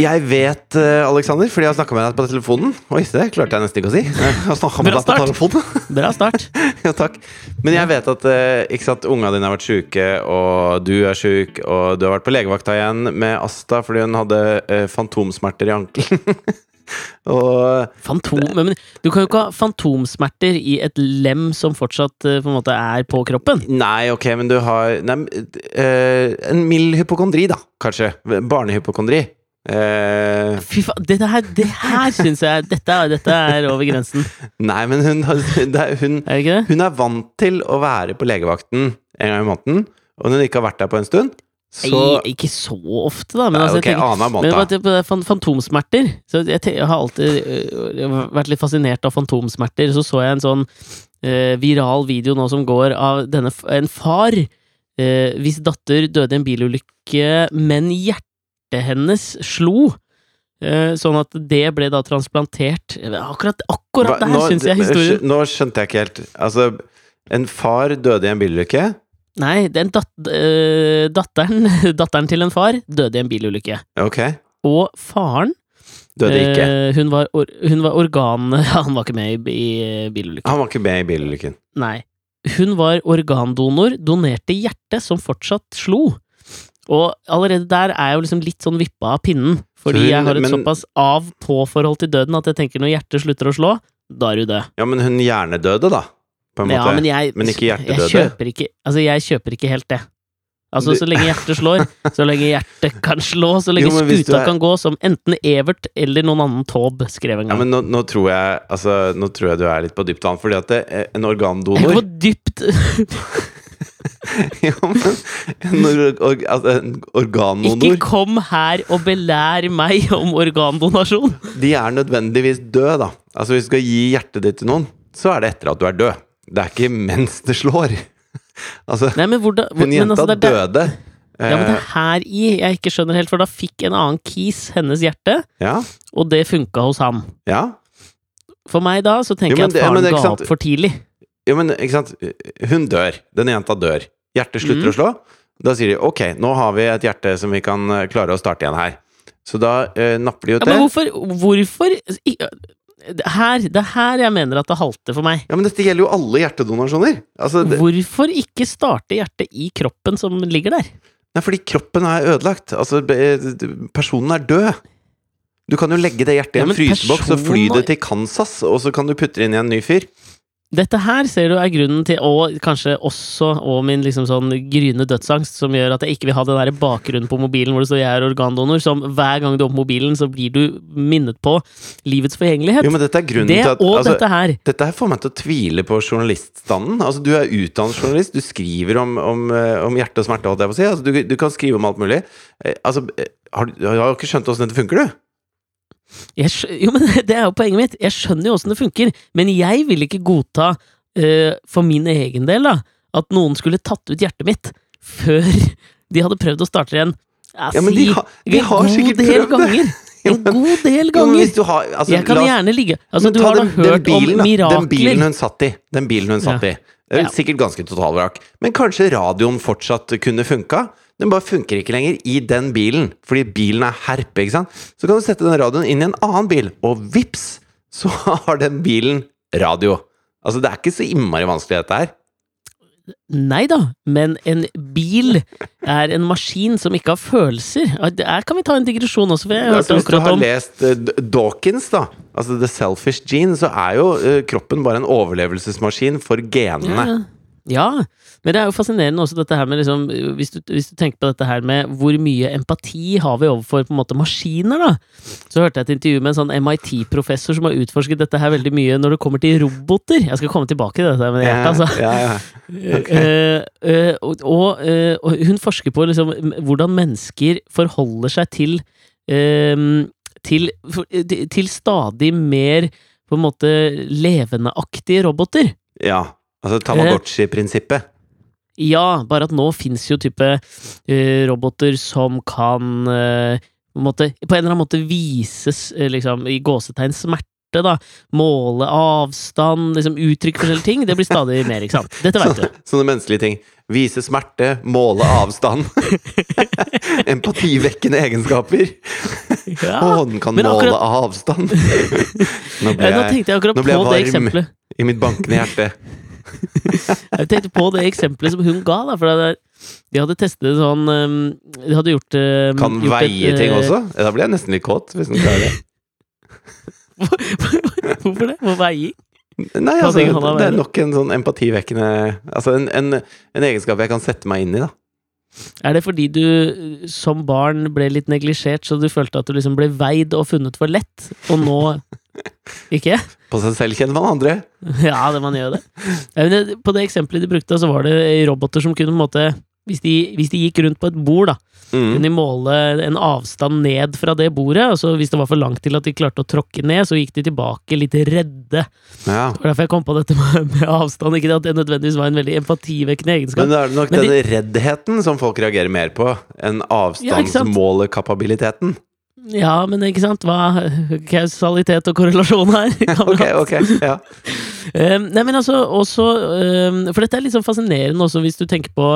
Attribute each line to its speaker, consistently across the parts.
Speaker 1: Jeg vet, eh, Alexander, fordi jeg har snakka med deg på telefonen. Oi, det klarte jeg nesten ikke å si.
Speaker 2: Bra start. Bra start.
Speaker 1: ja, takk. Men jeg vet at eh, ikke sant, unga dine har vært sjuke, og du er sjuk, og du har vært på legevakta igjen med Asta fordi hun hadde uh, fantomsmerter i ankelen. og
Speaker 2: Fantom, men du kan jo ikke ha fantomsmerter i et lem som fortsatt på en måte er på kroppen.
Speaker 1: Nei, ok, men du har nei, uh, En mild hypokondri, da, kanskje. Barnehypokondri. Eh,
Speaker 2: Fy faen, det her, det her syns jeg dette, dette er over grensen.
Speaker 1: nei, men hun, hun,
Speaker 2: hun,
Speaker 1: hun er vant til å være på legevakten en gang i måneden, og når hun ikke har vært der på en stund, så
Speaker 2: Nei, ikke så ofte, da. Men
Speaker 1: Nei,
Speaker 2: altså, okay, tenker, men bare fantomsmerter så jeg, jeg har alltid øh, vært litt fascinert av fantomsmerter. Så så jeg en sånn uh, viral video nå som går av denne, en far uh, hvis datter døde i en bilulykke, men hjertet hennes slo. øh, sånn at det ble da transplantert Akkurat, akkurat der syns jeg historien
Speaker 1: Nå skjønte jeg ikke helt. Altså, en far døde i en bilulykke.
Speaker 2: Nei, den dat, øh, datteren, datteren til en far døde i en bilulykke.
Speaker 1: Okay.
Speaker 2: Og faren
Speaker 1: Døde ikke.
Speaker 2: Eh, hun, var or, hun var organ... Han var ikke med i, i bilulykken.
Speaker 1: Han var ikke med i bilulykken.
Speaker 2: Nei. Hun var organdonor, donerte hjerte som fortsatt slo. Og allerede der er jeg jo liksom litt sånn vippa av pinnen. Fordi
Speaker 1: hun-
Speaker 2: jeg har et
Speaker 1: men-
Speaker 2: såpass av-på-forhold til døden at jeg tenker når hjertet slutter å slå, da er du død.
Speaker 1: Ja, men hun hjernedøde, da. På en
Speaker 2: Ja,
Speaker 1: måte.
Speaker 2: men jeg,
Speaker 1: Men ikke hjertedøde?
Speaker 2: Jeg kjøper ikke, altså jeg kjøper ikke helt det. Altså, så lenge hjertet slår, så lenge hjertet kan slå, så lenge
Speaker 1: Jo,
Speaker 2: skuta
Speaker 1: er-
Speaker 2: kan gå, som enten Evert eller noen annen Taube skrev en gang.
Speaker 1: Ja, men nå, nå tror jeg Altså, nå tror jeg du er litt på dypt vann, fordi at det, er en
Speaker 2: Jeg
Speaker 1: er
Speaker 2: på dypt
Speaker 1: Ja, men en, or, or, altså, en organdonor
Speaker 2: Ikke kom her og belær meg om organdonasjon!
Speaker 1: De er nødvendigvis døde, da. Altså, hvis du skal gi hjertet ditt til noen, så er det etter at du er død. Det er ikke mens det slår. Altså,
Speaker 2: Nei, men hvordan hvor,
Speaker 1: hun
Speaker 2: men
Speaker 1: jenta
Speaker 2: altså, det
Speaker 1: døde.
Speaker 2: Ja, men det
Speaker 1: Eh,
Speaker 2: er her i jeg ikke skjønner helt, for da fikk en annen kis hennes hjerte,
Speaker 1: ja,
Speaker 2: og det funka hos ham.
Speaker 1: ja.
Speaker 2: For meg da, så tenker
Speaker 1: Jo, det,
Speaker 2: jeg at faren ga opp for tidlig.
Speaker 1: Jo, men ikke sant. Hun dør. Den jenta dør. Hjertet slutter
Speaker 2: mm.
Speaker 1: å slå. Da sier de ok, nå har vi et hjerte som vi kan eh, klare å starte igjen her. Så da eh, napper de jo
Speaker 2: Ja, men hvorfor, hvorfor her, Det er her jeg mener at det halter for meg.
Speaker 1: Ja, men dette gjelder jo alle hjertedonasjoner. Altså, det,
Speaker 2: Hvorfor ikke starte hjertet i kroppen som ligger der?
Speaker 1: nei, fordi kroppen er ødelagt. Altså, personen er død. Du kan jo legge det hjertet i en
Speaker 2: ja,
Speaker 1: fryseboks og fly det til Kansas, og så kan du putte det inn i en ny fyr.
Speaker 2: Dette her ser du er grunnen til, og kanskje også og min liksom sånn gryende dødsangst, som gjør at jeg ikke vil ha den der bakgrunnen på mobilen hvor det står 'jeg er organdonor', som hver gang du åpner mobilen, så blir du minnet på livets forgjengelighet.
Speaker 1: Jo, men dette er grunnen
Speaker 2: det
Speaker 1: til at
Speaker 2: og
Speaker 1: altså,
Speaker 2: dette her.
Speaker 1: Dette her får meg til å tvile på journaliststanden. Altså, du er utdannet journalist, du skriver om, om, eh, om hjerte og smerte, holdt jeg på å si. Altså, du, du kan skrive om alt mulig. Eh, Altså, eh, har du har jo ikke skjønt åssen dette funker, du?
Speaker 2: Jeg skjø- jo, men det er jo poenget mitt. Jeg skjønner jo åssen det funker, men jeg vil ikke godta, uh, for min egen del, da, at noen skulle tatt ut hjertet mitt før de hadde prøvd å starte igjen. Ja,
Speaker 1: Ja, men de har- de har sikkert prøvd det.
Speaker 2: ganger.
Speaker 1: Jo,
Speaker 2: En god del ganger.
Speaker 1: Jo, har, altså,
Speaker 2: jeg kan
Speaker 1: oss-
Speaker 2: gjerne ligge Altså, du har da
Speaker 1: den- den
Speaker 2: hørt
Speaker 1: bilen,
Speaker 2: om
Speaker 1: mirakler. Den bilen hun satt i. Den bilen hun satt
Speaker 2: Ja.
Speaker 1: i. Sikkert ganske totalvrak. Men kanskje radioen fortsatt kunne funka? Den bare funker ikke lenger i den bilen, fordi bilen er herpe, ikke sant? Så kan du sette den radioen inn i en annen bil, og vips, så har den bilen radio. Altså, det er ikke så innmari vanskelig, dette her.
Speaker 2: Nei da, men en bil er en maskin som ikke har følelser. Her Der kan vi ta en digresjon også, for jeg hørte
Speaker 1: Altså, hvis du har
Speaker 2: om
Speaker 1: lest eh, Dawkins, da, altså The Selfish Gene, så er jo eh, kroppen bare en overlevelsesmaskin for genene.
Speaker 2: Ja, ja, men det er jo fascinerende også dette her med liksom hvis du, hvis du tenker på dette her med hvor mye empati har vi overfor på en måte maskiner, da. Så hørte jeg et intervju med en sånn MIT-professor som har utforsket dette her veldig mye når det kommer til roboter. Jeg skal komme tilbake til dette med hjertet, altså.
Speaker 1: Ja, ja. Ok.
Speaker 2: Eh, uh, og, og, uh, og hun forsker på liksom, hvordan mennesker forholder seg til eh, til, til til stadig mer på en måte levendeaktige roboter.
Speaker 1: ja. Altså Tamagotchi-prinsippet.
Speaker 2: Ja, bare at nå fins jo type uh, roboter som kan uh, på, en måte, på en eller annen måte vises uh, liksom, i gåsetegn smerte. da. Måle avstand, liksom uttrykke forskjellige ting. Det blir stadig mer, ikke sant. Dette veit du.
Speaker 1: Sånne menneskelige ting. Vise smerte, måle avstand. Empativekkende egenskaper.
Speaker 2: Ja.
Speaker 1: Å, den kan måle
Speaker 2: akkurat-
Speaker 1: avstand. Nå ble
Speaker 2: jeg, nå
Speaker 1: jeg nå ble jeg varm. i mitt bankende hjerte.
Speaker 2: Jeg tenkte på det eksempelet som hun ga, da. For det, de hadde testet sånn um, De hadde gjort um,
Speaker 1: Kan
Speaker 2: gjort et,
Speaker 1: veie ting
Speaker 2: eh,
Speaker 1: også? Ja, da blir jeg nesten litt kåt, hvis den klarer det.
Speaker 2: Hvorfor det? Hvor veiing?
Speaker 1: Nei, altså, det er nok en sånn empativekkende Altså en, en, en egenskap jeg kan sette meg inn i, da.
Speaker 2: Er det fordi du uh, som barn ble litt neglisjert, så du følte at du liksom ble veid og funnet for lett, og nå ikke?
Speaker 1: På seg selv kjenner man andre.
Speaker 2: Ja, det man gjør det. Ja, men På det eksempelet de brukte, så var det roboter som kunne på en måte hvis de, hvis de gikk rundt på et bord, da,
Speaker 1: Mm.
Speaker 2: kunne de måle en avstand ned fra det bordet. Og så hvis det var for langt til at de klarte å tråkke ned, så gikk de tilbake litt redde.
Speaker 1: Ja.
Speaker 2: Det var derfor jeg kom på dette med, med avstand. Ikke at det nødvendigvis var en veldig empativekkende egenskap.
Speaker 1: Men det er nok
Speaker 2: Men
Speaker 1: den reddheten som folk reagerer mer på, enn avstandsmålekapabiliteten.
Speaker 2: Ja, men ikke sant? Hva kausalitet og korrelasjon her?
Speaker 1: Ok, ok, ja.
Speaker 2: Um, nei, men altså, også um, For dette er litt sånn fascinerende også, hvis du tenker på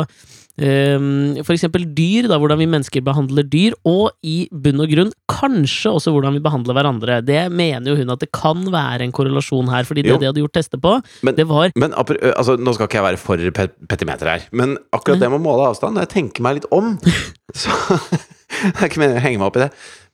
Speaker 2: um, for eksempel dyr, da, hvordan vi mennesker behandler dyr, og i bunn og grunn kanskje også hvordan vi behandler hverandre. Det mener jo hun at det kan være en korrelasjon her, fordi det
Speaker 1: Jo.
Speaker 2: de hadde gjort tester på,
Speaker 1: Men-
Speaker 2: det var
Speaker 1: Men altså, nå skal ikke jeg være for pet petimeter her, men akkurat det med å måle avstand, når jeg tenker meg litt om Så Det er ikke meningen å henge meg opp i det.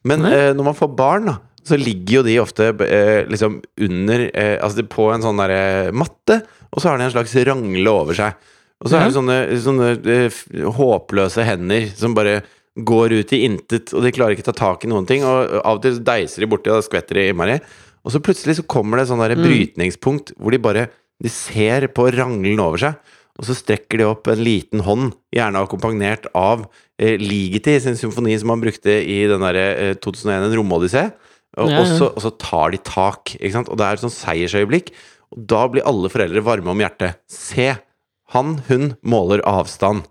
Speaker 1: Men eh, når man får barn, da, så ligger jo de ofte eh, liksom under eh, Altså på en sånn derre matte, og så har de en slags rangle over seg. Og så er det sånne, sånne eh, håpløse hender som bare går ut i intet, og de klarer ikke ta tak i noen ting. Og av og til deiser de borti, og da skvetter de innmari. Og så plutselig så kommer det et sånn der
Speaker 2: Mm.
Speaker 1: brytningspunkt hvor de bare De ser på ranglen over seg, og så strekker de opp en liten hånd, gjerne akkompagnert av eh, Ligeti sin symfoni som han brukte i den derre eh, 2001 En romodyssé. Og,
Speaker 2: Ja, ja.
Speaker 1: og, så, og så tar de tak, ikke sant? Og det er et sånn seiersøyeblikk. Og da blir alle foreldre varme om hjertet. Se! Han, hun måler avstand.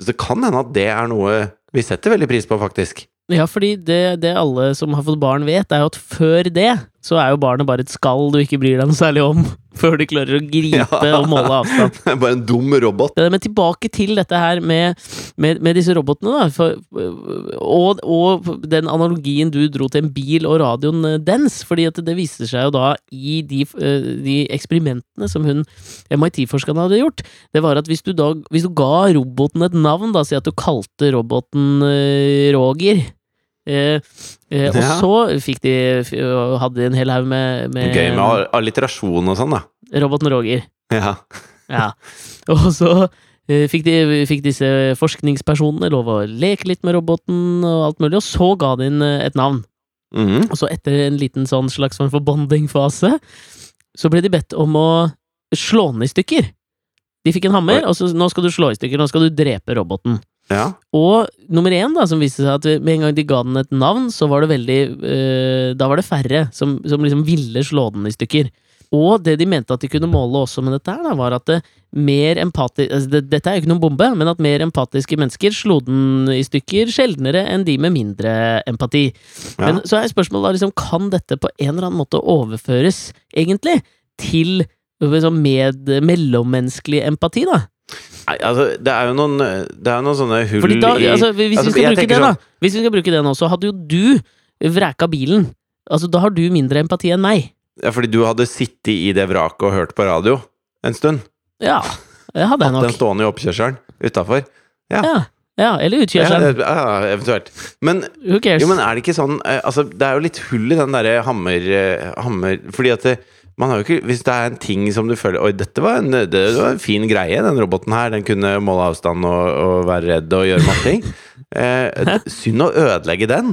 Speaker 1: Så det kan hende at det er noe vi setter veldig pris på, faktisk.
Speaker 2: Ja, fordi det, det alle som har fått barn vet, er jo at før det så er jo barnet bare et skall du ikke bryr deg noe særlig om, før du klarer å gripe
Speaker 1: Ja.
Speaker 2: og måle avstand.
Speaker 1: Bare en dum robot.
Speaker 2: Ja, Men tilbake til dette her med, med, med disse robotene, da. For, og, og den analogien du dro til en bil og radioen eh, dens. fordi at det viser seg jo da i de, eh, de eksperimentene som hun MIT-forskerne hadde gjort, det var at hvis du da hvis du ga roboten et navn, da, si at du kalte roboten eh, Roger eh, eh, Og
Speaker 1: Ja.
Speaker 2: så fikk de hadde de en hel haug med, med
Speaker 1: Gøy med alliterasjon og sånn, da.
Speaker 2: roboten Roger.
Speaker 1: Ja.
Speaker 2: Ja. Og så eh, fikk, de, fikk disse forskningspersonene lov å leke litt med roboten og alt mulig, og så ga de den eh, et navn.
Speaker 1: Mhm.
Speaker 2: Og så etter en liten sånn slags form for bonding-fase, så ble de bedt om å slå den i stykker. De fikk en hammer,
Speaker 1: Oi.
Speaker 2: og så nå skal du slå i stykker, nå skal du drepe roboten.
Speaker 1: Ja.
Speaker 2: Og nummer én, da, som viste seg at med en gang de ga den et navn, så var det veldig eh, Da var det færre som, som liksom ville slå den i stykker. Og det de mente at de kunne måle også med dette, her da, var at det mer empati altså det, Dette er jo ikke noen bombe, men at mer empatiske mennesker slo den i stykker sjeldnere enn de med mindre empati.
Speaker 1: Ja.
Speaker 2: Men så er spørsmålet da liksom, kan dette på en eller annen måte overføres, egentlig, til liksom, med mellommenneskelig empati, da?
Speaker 1: Nei, altså, det er jo noen Det er noen sånne hull
Speaker 2: da,
Speaker 1: i
Speaker 2: altså, hvis
Speaker 1: altså,
Speaker 2: vi skal bruke det, da Hvis vi skal bruke det nå, så hadde jo du vreka bilen. Altså, da har du mindre empati enn meg.
Speaker 1: Ja, fordi du hadde sittet i det vraket og hørt på radio en stund.
Speaker 2: Ja, det hadde jeg
Speaker 1: Hatt den
Speaker 2: nok.
Speaker 1: stående i oppkjørselen utafor.
Speaker 2: Ja, ja eller utkjørselen.
Speaker 1: Ja, eventuelt. Men, jo, men er det ikke sånn eh, Altså, det er jo litt hull i den derre hammer, eh, hammer Fordi at det, ikke Hvis det er en ting som du føler Oi, dette var en, det var en fin greie, den roboten her. Den kunne måle avstand og, og være redd og gjøre masse ting. Eh, synd å ødelegge den.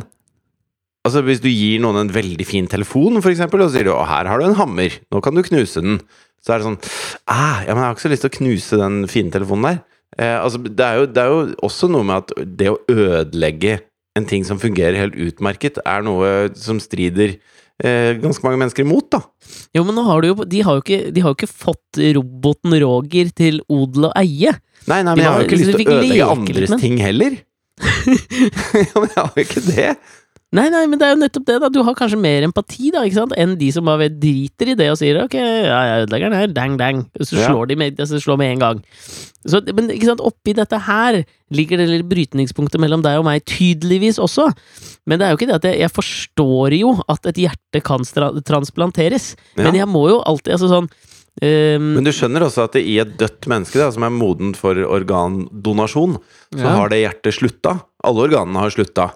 Speaker 1: Altså Hvis du gir noen en veldig fin telefon, for eksempel, og så sier du 'Å, her har du en hammer. Nå kan du knuse den', så er det sånn ah, Ja, men jeg har ikke så lyst til å knuse den fine telefonen der. Eh, altså, det er, jo, det er jo også noe med at det å ødelegge en ting som fungerer helt utmerket, er noe som strider ganske mange mennesker imot, da.
Speaker 2: Jo, men nå har du jo, de, har jo ikke, de har jo ikke fått roboten Roger til odel og eie.
Speaker 1: Nei, nei,
Speaker 2: men
Speaker 1: men jeg har jo ikke lyst til å ødelegge andres ting heller. ja, men jeg har jo ikke det.
Speaker 2: Nei, nei, men det er jo nettopp det, da. Du har kanskje mer empati, da, ikke sant, enn de som bare driter i det og sier ok, ja, jeg ødelegger den her, dang, dang, så
Speaker 1: Ja.
Speaker 2: slår de med, altså, slår med en gang. Så, men ikke sant, oppi dette her ligger det lille brytningspunktet mellom deg og meg, tydeligvis også. Men det er jo ikke det at jeg, jeg forstår jo at et hjerte kan transplanteres,
Speaker 1: Ja.
Speaker 2: men jeg må jo alltid, altså sånn um,
Speaker 1: Men du skjønner også at det i et dødt menneske da, som er modent for organdonasjon, så
Speaker 2: Ja.
Speaker 1: har det hjertet slutta. Alle organene har slutta.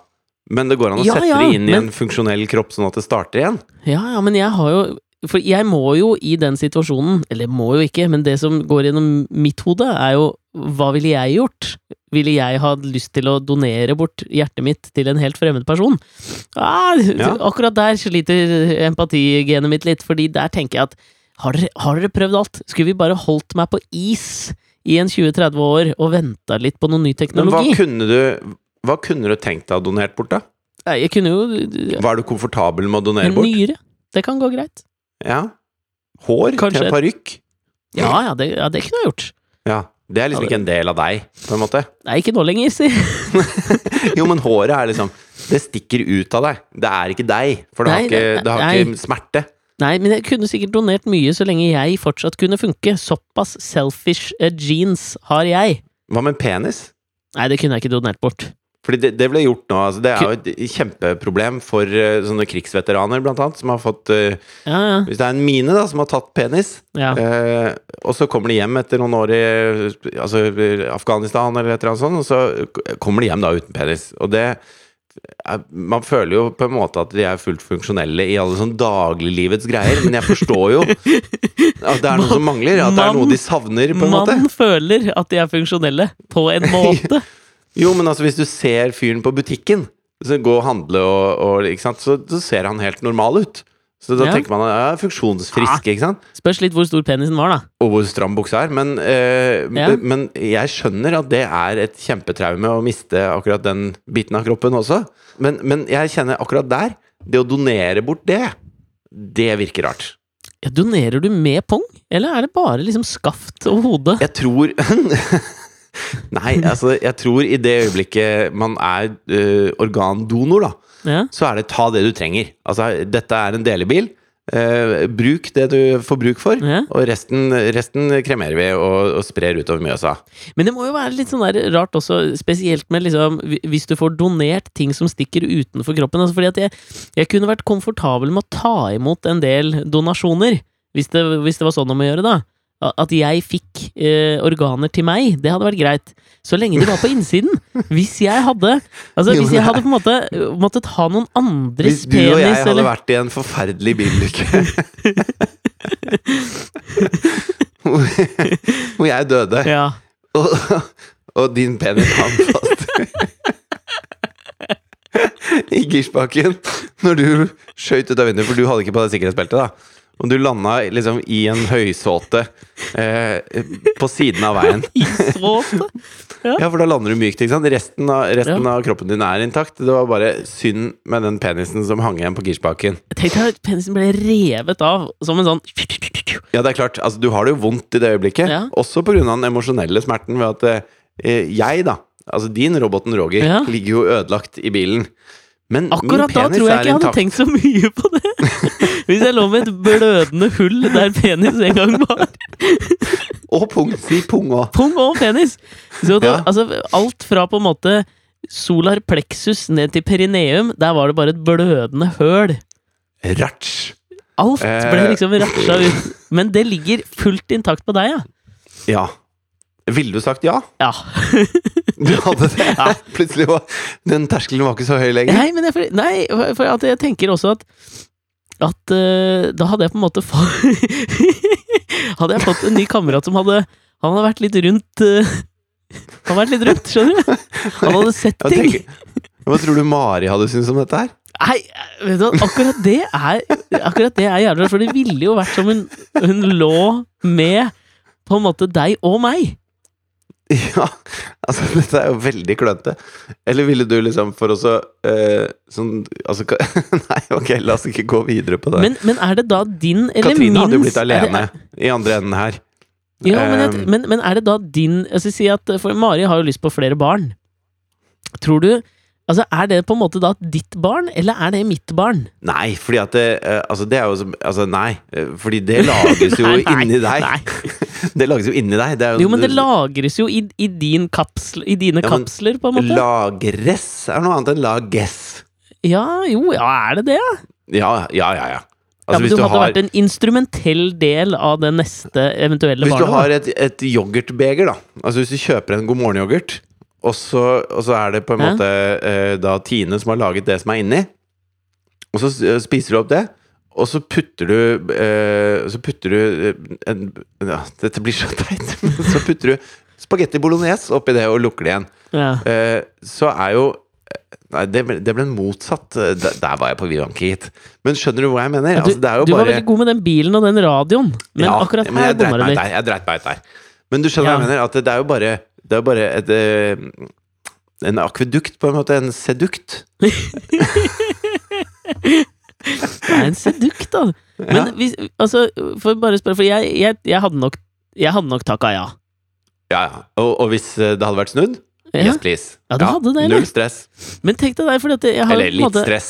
Speaker 1: Men det går an å
Speaker 2: Ja,
Speaker 1: sette
Speaker 2: ja,
Speaker 1: det inn i
Speaker 2: men-
Speaker 1: en funksjonell kropp sånn at det starter igjen.
Speaker 2: Ja, ja, men jeg har jo For jeg må jo i den situasjonen, eller må jo ikke, men det som går gjennom mitt hode, er jo hva ville jeg gjort? Ville jeg ha lyst til å donere bort hjertet mitt til en helt fremmed person? Ah,
Speaker 1: Ja.
Speaker 2: Akkurat der sliter empatigenet mitt litt, fordi der tenker jeg at har dere, har dere prøvd alt? Skulle vi bare holdt meg på is i en 20-30 år og venta litt på noe ny teknologi.
Speaker 1: Men hva kunne du, hva kunne du tenkt deg å donert bort, da?
Speaker 2: Nei, Jeg kunne jo
Speaker 1: Var du komfortabel med å donere
Speaker 2: En
Speaker 1: bort?
Speaker 2: nyre. Det kan gå greit.
Speaker 1: Ja. Hår
Speaker 2: Kanskje
Speaker 1: til en parykk?
Speaker 2: Ja, ja, det, ja, det kunne jeg gjort.
Speaker 1: Ja. Det er liksom ikke en del av deg, på en måte.
Speaker 2: Nei, ikke nå lenger, si.
Speaker 1: Jo, men håret er liksom Det stikker ut av deg. Det er ikke deg, for det har ikke,
Speaker 2: det-
Speaker 1: det har ikke smerte.
Speaker 2: Nei, men jeg kunne sikkert donert mye så lenge jeg fortsatt kunne funke. Såpass selfish jeans har jeg.
Speaker 1: Hva med penis?
Speaker 2: Nei, det kunne jeg ikke donert bort.
Speaker 1: Fordi det, det ble gjort nå. Altså det er jo et kjempeproblem for uh, sånne krigsveteraner, blant annet, som har fått uh,
Speaker 2: Ja, ja.
Speaker 1: Hvis det er en mine da, som har tatt penis,
Speaker 2: ja.
Speaker 1: uh, og så kommer de hjem etter noen år i altså, Afghanistan eller et eller annet sånt, og så kommer de hjem da uten penis. Og det er, Man føler jo på en måte at de er fullt funksjonelle i alle sånn dagliglivets greier, men jeg forstår jo at det er noe som mangler. At det er noe de savner, på en måte.
Speaker 2: Man føler at de er funksjonelle, på en måte.
Speaker 1: Jo, men altså, hvis du ser fyren på butikken, så gå og handle og, og så, så ser han helt normal ut. Så da
Speaker 2: Ja.
Speaker 1: tenker man at ja, funksjonsfrisk, ikke sant?
Speaker 2: Spørs litt hvor stor penisen var, da.
Speaker 1: Og hvor stram buksa er. Men, eh,
Speaker 2: Ja.
Speaker 1: men jeg skjønner at det er et kjempetraume å miste akkurat den biten av kroppen også. Men, men jeg kjenner akkurat der Det å donere bort det, det virker rart.
Speaker 2: Ja, donerer du med pung, eller er det bare liksom skaft og hode?
Speaker 1: Jeg tror Nei, altså, jeg tror i det øyeblikket man er uh, organdonor, da,
Speaker 2: Ja.
Speaker 1: så er det ta det du trenger. Altså, dette er en delebil. Uh, bruk det du får bruk for,
Speaker 2: Ja.
Speaker 1: og resten, resten kremerer vi og, og sprer utover Mjøsa.
Speaker 2: Men det må jo være litt sånn der rart også, spesielt med liksom Hvis du får donert ting som stikker utenfor kroppen. Altså fordi at jeg, jeg kunne vært komfortabel med å ta imot en del donasjoner, hvis det, hvis det var sånn om å gjøre, da. At jeg fikk eh, organer til meg, det hadde vært greit. Så lenge de var på innsiden. Hvis jeg hadde Altså, hvis jeg hadde på en måte måttet ha noen andres penis
Speaker 1: Hvis du og jeg hadde
Speaker 2: eller
Speaker 1: vært i en forferdelig bilulykke hvor jeg døde,
Speaker 2: Ja.
Speaker 1: og, og din penis hang fast i girspaken når du skøyt ut av vinduet, for du hadde ikke på deg sikkerhetsbeltet, da. Og du landa liksom i en høysåte eh, på siden av veien.
Speaker 2: Høysåte?
Speaker 1: Ja, for da lander du mykt. ikke sant? Resten, av, resten
Speaker 2: Ja.
Speaker 1: av kroppen din er intakt. Det var bare synd med den penisen som hang igjen på girspaken.
Speaker 2: Tenk deg at penisen ble revet av som en sånn
Speaker 1: Ja, det er klart. Altså, du har det jo vondt i det øyeblikket.
Speaker 2: Ja.
Speaker 1: Også pga. den emosjonelle smerten ved at eh, jeg, da, altså din roboten Roger,
Speaker 2: Ja.
Speaker 1: ligger jo ødelagt i bilen. Men
Speaker 2: Akkurat
Speaker 1: min
Speaker 2: da tror jeg
Speaker 1: er
Speaker 2: ikke jeg hadde tenkt så mye på det. Hvis jeg lå med et blødende hull der penis en gang var.
Speaker 1: Og pung. Si pung òg.
Speaker 2: Pung og penis! Så det,
Speaker 1: Ja.
Speaker 2: altså, alt fra på en måte solar plexus ned til perineum, der var det bare et blødende høl.
Speaker 1: Ratsch.
Speaker 2: Alt ble
Speaker 1: Eh.
Speaker 2: liksom ratsja ut. Men det ligger fullt intakt på deg, ja.
Speaker 1: Ja. Ville du sagt ja?
Speaker 2: Ja.
Speaker 1: Du hadde det?
Speaker 2: Ja.
Speaker 1: Plutselig var den terskelen var ikke så høy lenger.
Speaker 2: Nei, men jeg, nei, for- jeg tenker også at at uh, da hadde jeg på en måte fått Hadde jeg fått en ny kamerat som hadde Han hadde vært litt rundt uh, Han hadde vært litt rundt, skjønner du? Han hadde sett ting.
Speaker 1: tenker, hva tror du Mari hadde syntes om dette her?
Speaker 2: Nei, vet du, akkurat det er Akkurat det er jævlig rart, for det ville jo vært som hun, hun lå med på en måte deg og meg.
Speaker 1: Ja, altså dette er jo veldig klønete. Eller ville du liksom for å så eh, sånn Altså Nei, ok, la oss ikke gå videre på det.
Speaker 2: Men, men er det da din eller
Speaker 1: Katrine
Speaker 2: min
Speaker 1: hadde jo blitt
Speaker 2: alene det-
Speaker 1: i andre enden her.
Speaker 2: Ja, men, et,
Speaker 1: Um,
Speaker 2: men, men er det da din altså, si at, For Mari har jo lyst på flere barn. Tror du Altså, Er det på en måte da ditt barn, eller er det mitt barn?
Speaker 1: Nei, fordi at det, eh, altså det er jo som Altså, nei. eh, Fordi det lages jo
Speaker 2: Nei,
Speaker 1: inni deg. Det lages jo inni deg. Det er
Speaker 2: Jo, men det lagres jo i, i, din kapsl, i dine
Speaker 1: Ja,
Speaker 2: kapsler, på en måte.
Speaker 1: Lagres er noe annet enn lages.
Speaker 2: Ja, jo, ja, er det det? Ja,
Speaker 1: Ja, ja, ja. ja.
Speaker 2: ja
Speaker 1: Altså,
Speaker 2: men
Speaker 1: hvis
Speaker 2: du
Speaker 1: du
Speaker 2: hadde
Speaker 1: har,
Speaker 2: vært en instrumentell del av det neste eventuelle
Speaker 1: hvis du
Speaker 2: barnet.
Speaker 1: har et, et yoghurtbeger, da. Altså hvis du kjøper en God morgen-yoghurt, og, så- og så er det på en måte eh, da Tine som har laget det som er inni, og så eh, spiser du opp det. Og så putter du eh, Så putter du en, ja, Dette blir så teit. Men så putter du spagetti bolognese oppi det og lukker det igjen.
Speaker 2: Ja.
Speaker 1: Eh, så er jo Nei, det det ble motsatt. Eh, Der, der var jeg på Vivanki gitt. Men skjønner du hva jeg mener?
Speaker 2: Ja,
Speaker 1: Altså, er jo
Speaker 2: du var veldig god med den bilen og den radioen, men akkurat her bomma du litt.
Speaker 1: Jeg dreit meg ut der. Men du skjønner hva jeg mener? At det, det er jo bare Det er bare et eh, En akvedukt, på en måte. En sedukt.
Speaker 2: Det er en sedukt, da. Men
Speaker 1: Ja.
Speaker 2: hvis, altså, for bare å spørre, for jeg, jeg, jeg hadde nok Jeg hadde nok takka ja.
Speaker 1: Ja, ja. Og, og hvis eh, det hadde vært snudd?
Speaker 2: ja.
Speaker 1: Yes, please.
Speaker 2: Ja, ja. hadde det.
Speaker 1: Null stress.
Speaker 2: Men tenk deg der, jeg har
Speaker 1: Eller litt
Speaker 2: måte-
Speaker 1: stress.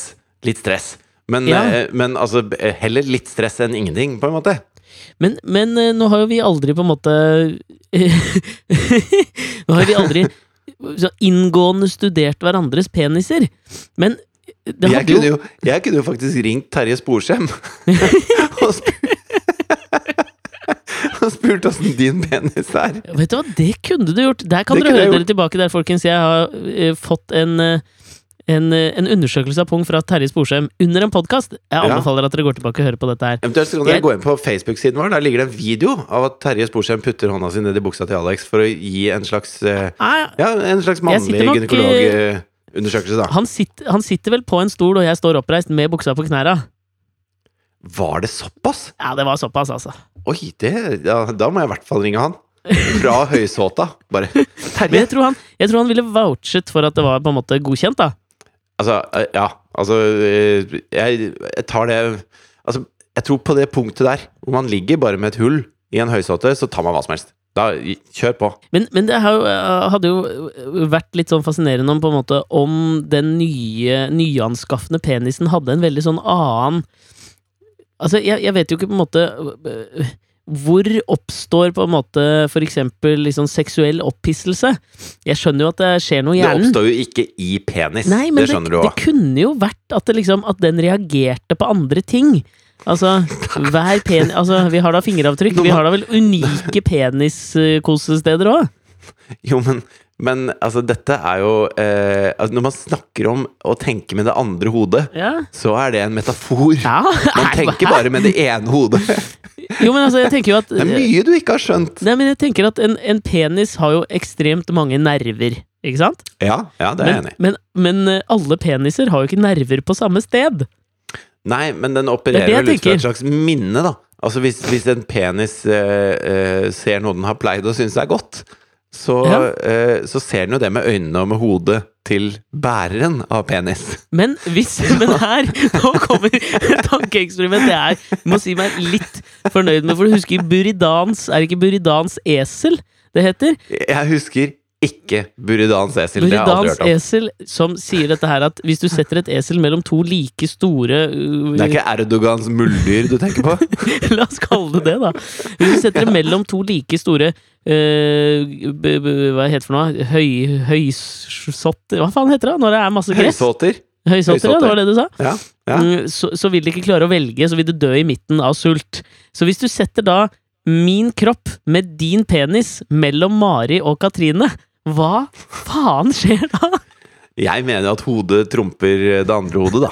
Speaker 1: Litt stress. Men,
Speaker 2: Ja.
Speaker 1: eh, men altså, heller litt stress enn ingenting, på en måte.
Speaker 2: Men, men eh, nå har jo vi aldri på en måte Nå har vi aldri så inngående studert hverandres peniser. Men det
Speaker 1: Jeg kunne,
Speaker 2: jo
Speaker 1: jeg kunne jo faktisk ringt Terje Sporsem og spurt Og spurt åssen din penis er.
Speaker 2: Vet du hva, det kunne du gjort! Der kan
Speaker 1: Det
Speaker 2: dere høre dere tilbake der, folkens. Jeg har uh, fått en, eh, en, eh, en undersøkelse av pung fra Terje Sporsem under en podkast. Jeg
Speaker 1: Ja.
Speaker 2: anbefaler at dere går tilbake og hører på dette her.
Speaker 1: Eventuelt så kan dere
Speaker 2: Jeg-
Speaker 1: gå inn på Facebook-siden vår. Der ligger det en video av at Terje Sporsem putter hånda si ned i buksa til Alex for å gi en slags eh,
Speaker 2: Nei,
Speaker 1: Ja, en slags mannlig
Speaker 2: nok,
Speaker 1: gynekologundersøkelse, da.
Speaker 2: han, sitter, han sitter vel på en stol, og jeg står oppreist med buksa på knæra.
Speaker 1: Var det såpass?
Speaker 2: Ja, det var såpass, altså.
Speaker 1: Oi, det ja, Da må jeg i hvert fall ringe han. Fra Høysåta. Bare Terje!
Speaker 2: jeg tror han, jeg tror han ville vouchet for at det var på en måte godkjent, da.
Speaker 1: Altså, eh, ja. Altså, eh, jeg, jeg tar det Altså, jeg tror på det punktet der, hvor man ligger bare med et hull i en høysåte, så tar man hva som helst. Da, kjør på.
Speaker 2: Men, men det eh, hadde jo vært litt sånn fascinerende om på en måte om den nye, nyanskaffende penisen hadde en veldig sånn annen Altså, jeg, jeg vet jo ikke på en måte Hvor oppstår på en måte for eksempel liksom seksuell opphisselse? Jeg skjønner jo at det skjer noe i
Speaker 1: Det oppstår jo ikke i penis.
Speaker 2: Nei, men
Speaker 1: det
Speaker 2: det,
Speaker 1: du òg.
Speaker 2: det kunne jo vært at, det liksom, at den reagerte på andre ting. Altså, hver pen... Altså, vi har da fingeravtrykk. Vi har da vel unike peniskosesteder òg?
Speaker 1: Jo, men, men altså, dette er jo eh, altså, Når man snakker om å tenke med det andre hodet,
Speaker 2: Ja.
Speaker 1: så er det en metafor.
Speaker 2: ja.
Speaker 1: Man
Speaker 2: er-
Speaker 1: tenker bare med det ene hodet.
Speaker 2: Jo, men altså, jeg tenker jo at
Speaker 1: Det er mye du ikke har skjønt.
Speaker 2: Nei, men jeg tenker at en, en penis har jo ekstremt mange nerver, ikke sant?
Speaker 1: Ja, ja det er jeg enig i.
Speaker 2: men, men eh, alle peniser har jo ikke nerver på samme sted.
Speaker 1: Nei, men den opererer
Speaker 2: er
Speaker 1: vel ut fra et slags minne, da. Altså hvis, hvis en penis eh, eh, ser noe den har pleid å synes er godt, så,
Speaker 2: Ja.
Speaker 1: eh, så ser den jo det med øynene og med hodet til bæreren av penis.
Speaker 2: Men hvis Men her Nå kommer tankeeksperimentet jeg må si meg litt fornøyd med, for du husker Buridans Er det ikke Buridans esel det heter?
Speaker 1: Jeg husker ikke Buridans esel. Det har jeg aldri hørt om.
Speaker 2: esel som sier dette her at hvis du setter et esel mellom to like store uh,
Speaker 1: Det er ikke Erdogans muldyr du tenker på?
Speaker 2: La oss kalle det det, da. Hvis du setter det mellom to like store uh, b, b, Hva heter det for noe? Høy, høysotter Hva faen heter det når det er masse gress?
Speaker 1: Høysåter.
Speaker 2: Høysotter, ja, det var det du sa.
Speaker 1: Ja. ja.
Speaker 2: Mm, Så, så vil de ikke klare å velge, så vil du dø i midten av sult. Så hvis du setter da min kropp med din penis mellom Mari og Katrine, hva faen skjer da?
Speaker 1: Jeg mener at hodet trumper det andre hodet, da.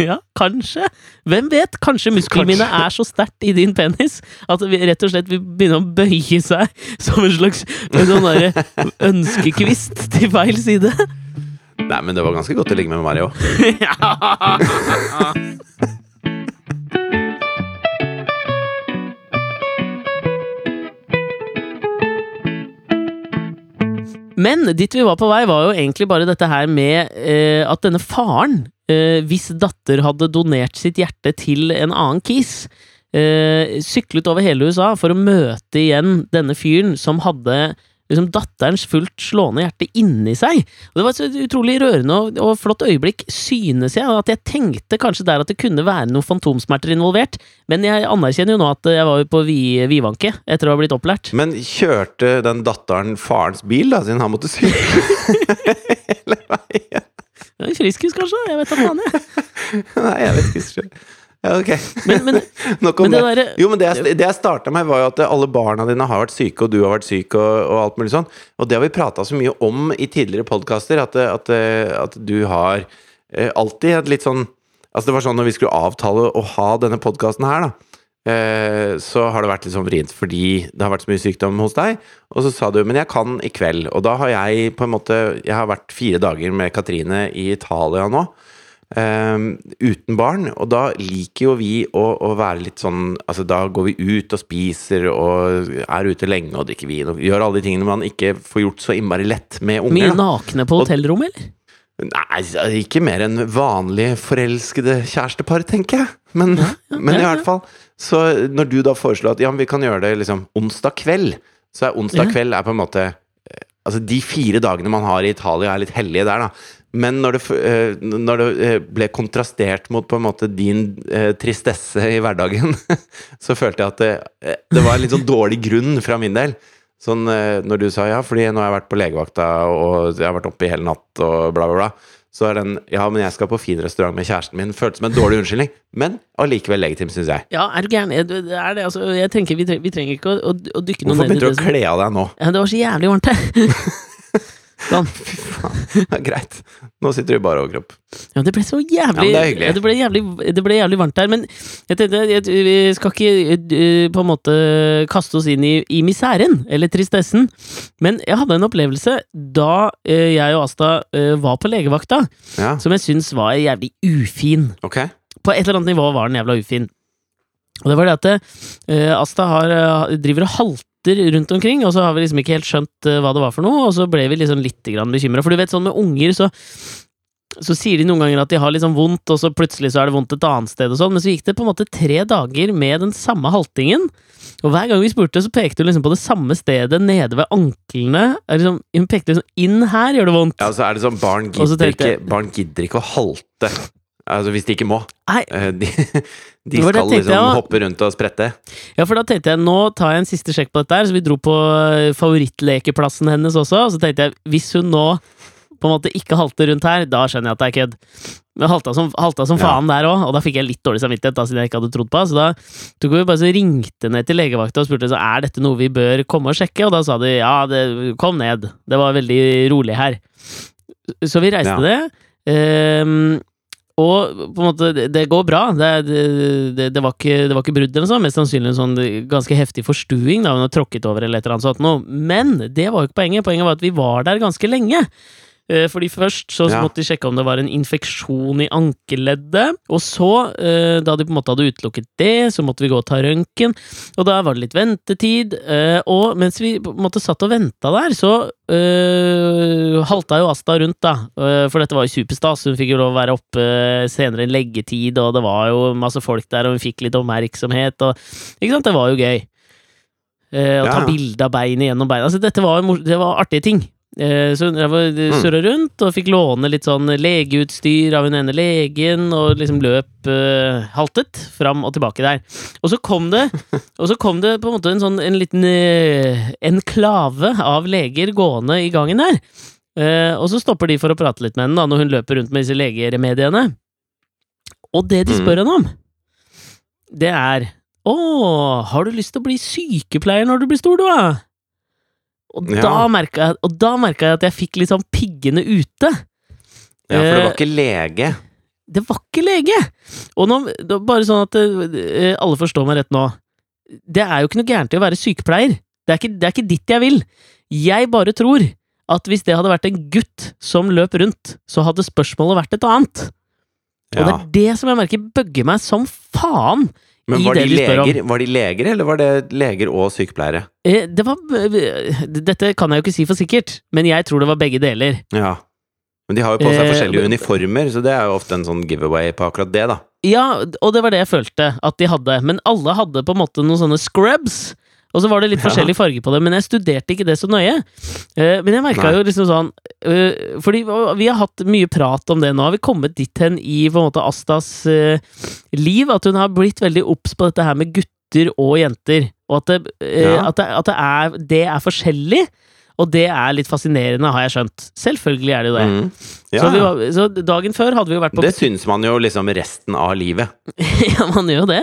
Speaker 2: Ja, kanskje. Hvem vet? Kanskje muskelminnet er så sterkt i din penis at vi rett og slett vil begynne å bøye seg som en slags sånn ønskekvist til feil side.
Speaker 1: Nei, men det var ganske godt å ligge med Mario.
Speaker 2: Men dit vi var på vei, var jo egentlig bare dette her med eh, at denne faren, eh, hvis datter hadde donert sitt hjerte til en annen kis, eh, syklet over hele USA for å møte igjen denne fyren som hadde liksom datterens fullt slående hjerte inni seg. Og det var et utrolig rørende og, og flott øyeblikk, synes jeg, at jeg tenkte kanskje der at det kunne være noen fantomsmerter involvert, men jeg anerkjenner jo nå at jeg var på vi, vidvanke etter å ha blitt opplært.
Speaker 1: Men kjørte den datteren farens bil, da, siden han måtte sykle hele veien?
Speaker 2: Ja, Friskus, kanskje? Jeg vet da faen, jeg.
Speaker 1: Nei, jeg vet ikke. Ja, ok.
Speaker 2: Men, men,
Speaker 1: Nok om
Speaker 2: men det
Speaker 1: det. Jo, men det jeg, det jeg starta med, var jo at alle barna dine har vært syke, og du har vært syk, og, og alt mulig sånn. Og det har vi prata så mye om i tidligere podkaster, at, at, at du har eh, alltid et litt sånn Altså, det var sånn når vi skulle avtale å ha denne podkasten her, da. Eh, så har det vært litt sånn vrient fordi det har vært så mye sykdom hos deg. Og så sa du 'men jeg kan i kveld'. Og da har jeg på en måte Jeg har vært fire dager med Katrine i Italia nå. Eh, uten barn, og da liker jo vi å, å være litt sånn Altså, da går vi ut og spiser og er ute lenge og drikker vin og gjør alle de tingene man ikke får gjort så innmari lett med unger. Mye
Speaker 2: nakne på hotellrommet, eller?
Speaker 1: Nei, ikke mer enn vanlig forelskede kjærestepar, tenker jeg. Men, men i
Speaker 2: ja.
Speaker 1: hvert fall. Så når du da foreslår at ja, men vi kan gjøre det liksom onsdag kveld, så er onsdag kveld er på en måte eh, Altså, de fire dagene man har i Italia, er litt hellige der, da. Men når det, eh, når det eh, ble kontrastert mot på en måte din eh, tristesse i hverdagen, så følte jeg at det, eh, det var en litt sånn dårlig grunn fra min del. Sånn når du sa ja, fordi nå har jeg vært på legevakta, og jeg har vært oppe i hele natt, og bla, bla, bla. Så er den ja, men jeg skal på fin restaurant med kjæresten min, føltes som en dårlig unnskyldning. Men allikevel legitim, syns jeg.
Speaker 2: Ja, er du gæren? Er det det, altså, jeg tenker vi, trenger, vi trenger ikke å, å, å dykke noe
Speaker 1: Hvorfor
Speaker 2: ned i
Speaker 1: begynte du å kle av deg nå?
Speaker 2: ja, Det var så jævlig varmt her! sånn.
Speaker 1: Ja, greit. Nå sitter du i bare overkropp.
Speaker 2: Ja, det ble så jævlig
Speaker 1: Ja, det
Speaker 2: det, ble jævlig det ble jævlig varmt der, men jeg tenkte jeg, vi skal ikke eh, på en måte kaste oss inn i, i miseren, eller tristessen, men jeg hadde en opplevelse da eh, jeg og Asta eh, var på legevakta,
Speaker 1: Ja,
Speaker 2: som jeg syns var jævlig ufin.
Speaker 1: ok.
Speaker 2: På et eller annet nivå var den jævla ufin. Og det var det at uh, Asta har, driver og halter rundt omkring, og så har vi liksom ikke helt skjønt eh, hva det var for noe, og så ble vi liksom litt bekymra. For du vet, sånn med unger, så så sier de noen ganger at de har sånn vondt, og så plutselig så er det vondt et annet sted og sånn, men så gikk det på en måte tre dager med den samme haltingen, og hver gang vi spurte, så pekte hun liksom på det samme stedet nede ved anklene. Liksom, hun pekte liksom inn her gjør det vondt.
Speaker 1: Ja, så er det sånn barn gidder, ikke, barn gidder ikke å halte. Altså hvis de ikke må.
Speaker 2: Nei,
Speaker 1: Eh, De, de skal liksom
Speaker 2: jeg
Speaker 1: hoppe rundt og sprette.
Speaker 2: Ja, for da tenkte jeg, nå tar jeg en siste sjekk på dette her, så vi dro på eh, favorittlekeplassen hennes også, og så tenkte jeg, hvis hun nå på en måte ikke halter rundt her, da skjønner jeg at det er kødd. Men halta som, halta som
Speaker 1: Ja.
Speaker 2: faen der òg, og da fikk jeg litt dårlig samvittighet, da, siden jeg ikke hadde trodd på. Så da tok vi bare så ringte ned til legevakta og spurte så er dette noe vi bør komme og sjekke, og da sa de ja, det, kom ned, det var veldig rolig her. Så vi reiste
Speaker 1: Ja.
Speaker 2: det. ehm, og på en måte, det, det går bra. Det, det, det, var ikke, det var ikke brudd eller noe sånt. Mest sannsynlig en sånn ganske heftig forstuing. da Hun har tråkket over eller et eller annet sånt. Men det var jo ikke poenget. Poenget var at vi var der ganske lenge. Eh, Fordi først så
Speaker 1: Ja.
Speaker 2: måtte de sjekke om det var en infeksjon i ankeleddet. Og så, eh, da de på en måte hadde utelukket det, så måtte vi gå og ta røntgen. Og da var det litt ventetid. eh, Og mens vi på en måte satt og venta der, så øh, halta jo Asta rundt, da. For dette var jo superstas. Hun fikk jo lov å være oppe senere enn leggetid, og det var jo masse folk der, og hun fikk litt oppmerksomhet, og Ikke sant? Det var jo gøy. Å ta bilde av beinet gjennom beina. Altså, dette var, det var artige ting. Eh, Så hun drev
Speaker 1: Mm.
Speaker 2: surra rundt og fikk låne litt sånn legeutstyr av hun ene legen, og liksom løp uh, haltet fram og tilbake der. Og så kom det så kom det på en måte en sånn en liten uh, enklave av leger gående i gangen der. Uh, og så stopper de for å prate litt med henne da, når hun løper rundt med disse legeremediene. Og det de
Speaker 1: Mm.
Speaker 2: spør henne om, det er Å, har du lyst til å bli sykepleier når du blir stor, du, da? Og
Speaker 1: Ja.
Speaker 2: da merka jeg, jeg at jeg fikk litt sånn piggene ute.
Speaker 1: Ja, for det
Speaker 2: Eh,
Speaker 1: var ikke lege.
Speaker 2: Det var ikke lege! Og nå, bare sånn at eh, alle forstår meg rett nå. Det er jo ikke noe gærent i å være sykepleier. Det er, ikke, det er ikke dit jeg vil. Jeg bare tror at hvis det hadde vært en gutt som løp rundt, så hadde spørsmålet vært et annet. Og det er det som jeg merker bøgger meg som faen.
Speaker 1: Men var de, leger, var de leger, eller var det leger og sykepleiere?
Speaker 2: Eh, Det var eh, Dette kan jeg jo ikke si for sikkert, men jeg tror det var begge deler.
Speaker 1: Ja. Men de har jo på seg
Speaker 2: Eh,
Speaker 1: forskjellige uniformer, så det er jo ofte en sånn giveaway på akkurat det, da.
Speaker 2: Ja, og det var det jeg følte at de hadde, men alle hadde på en måte noen sånne scrubs. Og så var det litt
Speaker 1: Ja.
Speaker 2: forskjellig farge på det, men jeg studerte ikke det så nøye. Eh, men jeg merka jo liksom sånn eh, Fordi vi har hatt mye prat om det nå. Har vi kommet dit hen i på en måte Astas eh, liv at hun har blitt veldig obs på dette her med gutter og jenter. Og at det,
Speaker 1: Ja.
Speaker 2: at det, at det, er, det er forskjellig. Og det er litt fascinerende, har jeg skjønt. Selvfølgelig er det jo det.
Speaker 1: Mm. Ja,
Speaker 2: så, var, så dagen før hadde vi jo vært på
Speaker 1: Det syns man jo liksom resten av livet.
Speaker 2: Ja, man gjør jo det.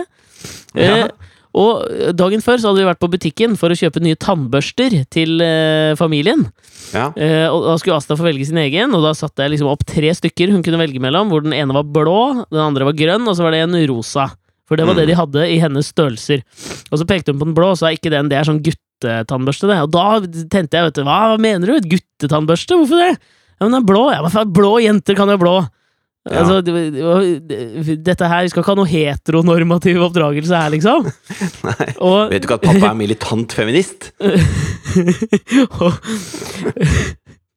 Speaker 1: Ja.
Speaker 2: Eh, og dagen før så hadde vi vært på butikken for å kjøpe nye tannbørster til eh, familien.
Speaker 1: Ja.
Speaker 2: Eh, og da skulle Asta få velge sin egen, og da satte jeg liksom opp tre stykker hun kunne velge mellom, hvor den ene var blå, den andre var grønn, og så var det en rosa. For det var det
Speaker 1: Mm.
Speaker 2: de hadde i hennes størrelser. Og så pekte hun på den blå, og er ikke den, det er sånn guttetannbørste, det. Og da tenkte jeg, vet du, hva mener du? Et guttetannbørste? Hvorfor det? Ja, men den er blå. Ja, men blå jenter kan jo blå.
Speaker 1: Ja.
Speaker 2: Altså, det, det, dette her, skal ikke ha noe heteronormativ oppdragelse her, liksom.
Speaker 1: Nei.
Speaker 2: Og,
Speaker 1: Vet du ikke at pappa er militant feminist?
Speaker 2: og,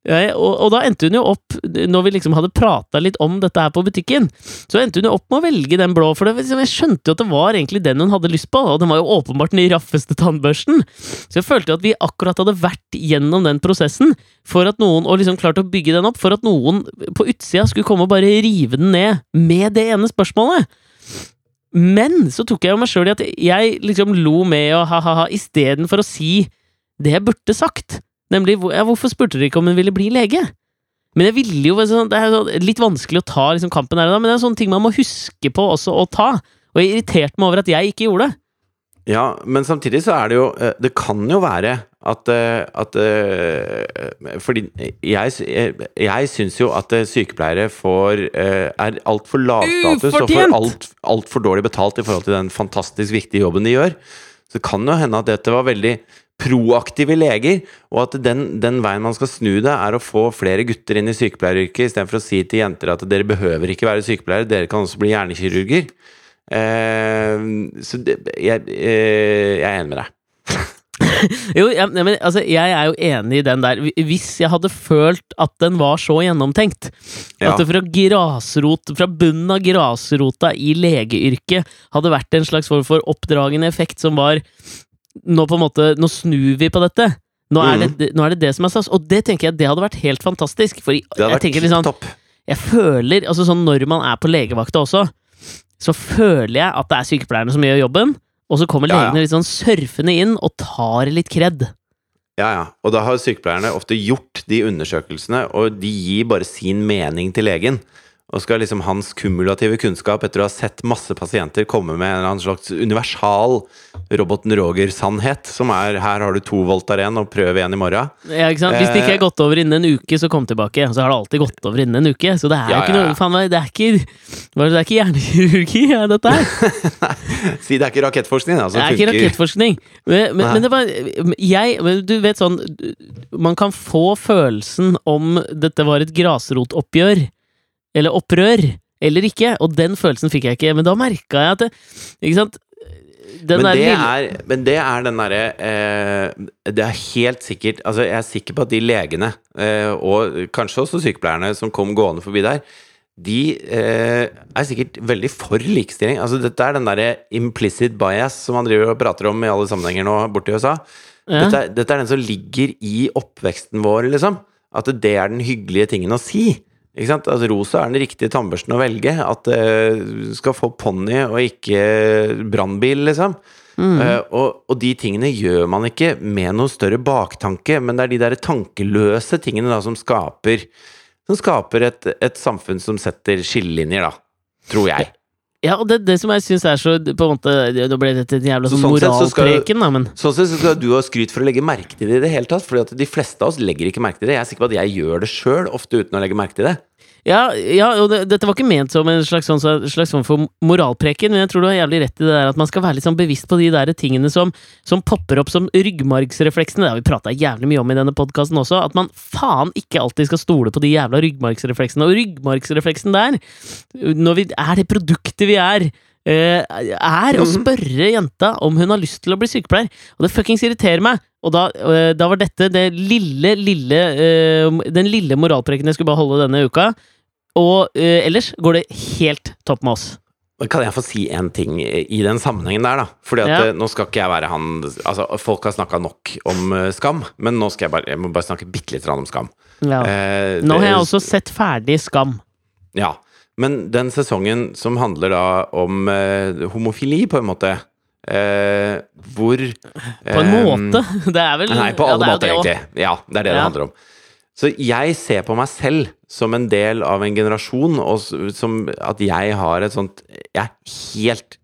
Speaker 2: ja, og, og da endte hun jo opp, når vi liksom hadde prata litt om dette her på butikken, så endte hun jo opp med å velge den blå, for det, liksom, jeg skjønte jo at det var egentlig den hun hadde lyst på, og den var jo åpenbart den raffeste tannbørsten. Så jeg følte jo at vi akkurat hadde vært gjennom den prosessen, for at noen, og liksom klart å bygge den opp, for at noen på utsida skulle komme og bare rive den ned med det ene spørsmålet. Men så tok jeg jo meg sjøl i at jeg liksom lo med og ha-ha-ha istedenfor å si det jeg burde sagt. Nemlig hvor- ja, hvorfor spurte dere ikke om hun ville bli lege? Men jeg ville jo sånn, Det er sånn, litt vanskelig å ta liksom, kampen her, men det er sånne ting man må huske på også å ta. Og jeg irriterte meg over at jeg ikke gjorde det.
Speaker 1: Ja, men samtidig så er det jo eh, Det kan jo være at, eh, at eh, Fordi jeg, jeg, syns jo at sykepleiere får er altfor lavstatus og
Speaker 2: får
Speaker 1: får alt, altfor dårlig betalt i forhold til den fantastisk viktige jobben de gjør. Så det kan jo hende at dette var veldig proaktive leger, og at den, den veien man skal snu det, er å få flere gutter inn i sykepleieryrket, istedenfor å si til jenter at dere behøver ikke være sykepleiere, dere kan også bli hjernekirurger. Eh, så det, jeg, eh, jeg er enig med deg.
Speaker 2: Jo, jeg, men altså, jeg er jo enig i den der. Hvis jeg hadde følt at den var så gjennomtenkt,
Speaker 1: Ja.
Speaker 2: at det fra grasrot, fra bunnen av grasrota i legeyrket hadde vært en slags form for oppdragende effekt som var Nå på en måte, nå snur vi på dette. Nå er,
Speaker 1: mm.
Speaker 2: det, nå er det det som er stas. Og det tenker jeg det hadde vært helt fantastisk. For jeg
Speaker 1: vært
Speaker 2: tenker
Speaker 1: topp.
Speaker 2: Jeg føler, altså sånn når man er på legevakta også, så føler jeg at det er sykepleierne som gjør jobben, og så kommer
Speaker 1: Ja, ja.
Speaker 2: legene litt sånn surfende inn og tar litt kred.
Speaker 1: Ja, ja. Og da har sykepleierne ofte gjort de undersøkelsene, og de gir bare sin mening til legen. Og skal liksom hans kumulative kunnskap etter å ha sett masse pasienter komme med en eller annen slags universal roboten Roger-sannhet, som er 'her har du to Voltaren, og prøv igjen i morgen'.
Speaker 2: Ja, ikke sant? Hvis det ikke er
Speaker 1: Eh.
Speaker 2: gått over innen en uke, så kom tilbake. Så har det alltid gått over innen en uke. Så det er
Speaker 1: Ja,
Speaker 2: ikke ikke
Speaker 1: ja, ja.
Speaker 2: noe faen Det er ikke, det, det er ikke hjernekirurgi, er dette her.
Speaker 1: Si det er ikke rakettforskning, da,
Speaker 2: Det
Speaker 1: som
Speaker 2: er ikke rakettforskning. Men, men, men det var Jeg Du vet sånn Man kan få følelsen om dette var et grasrotoppgjør, eller opprør, eller ikke. Og den følelsen fikk jeg ikke. Men da merka jeg at det, Ikke sant? Den
Speaker 1: Men det, er, men det er den derre eh, Det er helt sikkert Altså, jeg er sikker på at de legene, eh, og kanskje også sykepleierne som kom gående forbi der, de eh, er sikkert veldig for likestilling. Altså, dette er den derre implicit bias som man driver og prater om i alle sammenhenger nå borte i USA.
Speaker 2: Ja.
Speaker 1: Dette, er- dette er den som ligger i oppveksten vår, liksom. At det er den hyggelige tingen å si. Ikke sant? Altså, rosa er den riktige tannbørsten å velge. At du skal få ponni og ikke brannbil, liksom.
Speaker 2: Mm.
Speaker 1: Uh, og, og de tingene gjør man ikke med noe større baktanke, men det er de der tankeløse tingene da som skaper Som skaper et, et samfunn som setter skillelinjer, da. Tror jeg.
Speaker 2: Ja, og det, det som jeg syns er så på en måte Nå ble dette en jævla sånn
Speaker 1: så
Speaker 2: moralpreken, da, men
Speaker 1: Sånn sett så skal du ha skryt for å legge merke til det i det hele tatt, fordi at de fleste av oss legger ikke merke til det. Jeg er sikker på at jeg gjør det sjøl, ofte uten å legge merke til det.
Speaker 2: Ja, ja og det, dette var ikke ment som en slags, sånn, slags sånn for moralpreken, men jeg tror du har jævlig rett i det der at man skal være litt sånn bevisst på de der tingene som, som popper opp som ryggmargsrefleksene. Det har vi prata jævlig mye om i denne podkasten også, at man faen ikke alltid skal stole på de jævla ryggmargsrefleksene. Og ryggmargsrefleksen der, når vi er det produktet vi er, eh, er å spørre jenta om hun har lyst til å bli sykepleier. Og det fuckings irriterer meg. Og da, eh, da var dette det lille, lille eh, den lille moralpreken jeg skulle bare holde denne uka. Og eh, ellers går det helt topp med oss.
Speaker 1: Kan jeg få si en ting i den sammenhengen der, da? Fordi at
Speaker 2: Ja.
Speaker 1: eh, nå skal ikke jeg være han Altså, folk har snakka nok om uh, Skam, men nå skal jeg bare Jeg må bare snakke bitte litt om Skam.
Speaker 2: Ja.
Speaker 1: Eh,
Speaker 2: Nå har jeg også sett ferdig Skam.
Speaker 1: Ja. Men den sesongen som handler da om eh, homofili, på en måte eh, Hvor
Speaker 2: På en måte. Det er vel
Speaker 1: Nei, på alle
Speaker 2: er
Speaker 1: måter, egentlig. Ja, det er det det handler om. Så jeg ser på meg selv som en del av en generasjon, og som at jeg har et sånt Jeg er helt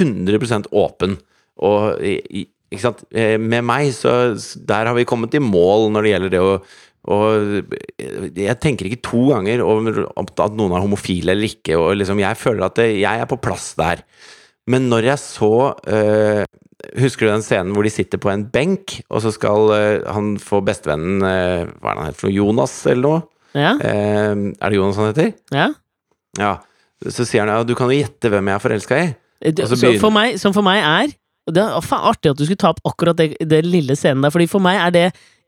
Speaker 1: 100 åpen, og ikke sant Eh, Med meg, så Der har vi kommet i mål når det gjelder det å og jeg tenker ikke to ganger over at noen er homofile eller ikke. Og liksom, jeg føler at jeg er på plass der. Men når jeg så eh, Husker du den scenen hvor de sitter på en benk, og så skal uh, han få bestevennen uh, Hva er det han heter? Jonas, eller noe?
Speaker 2: Ja,
Speaker 1: Uh, er det Jonas han heter?
Speaker 2: ja.
Speaker 1: Ja. Så sier han ja, du kan jo gjette hvem jeg er forelska i. Og så
Speaker 2: så
Speaker 1: begynner-
Speaker 2: for meg, som for meg er og Det er faen artig at du skulle ta opp akkurat det, det lille scenen der, Fordi for meg er det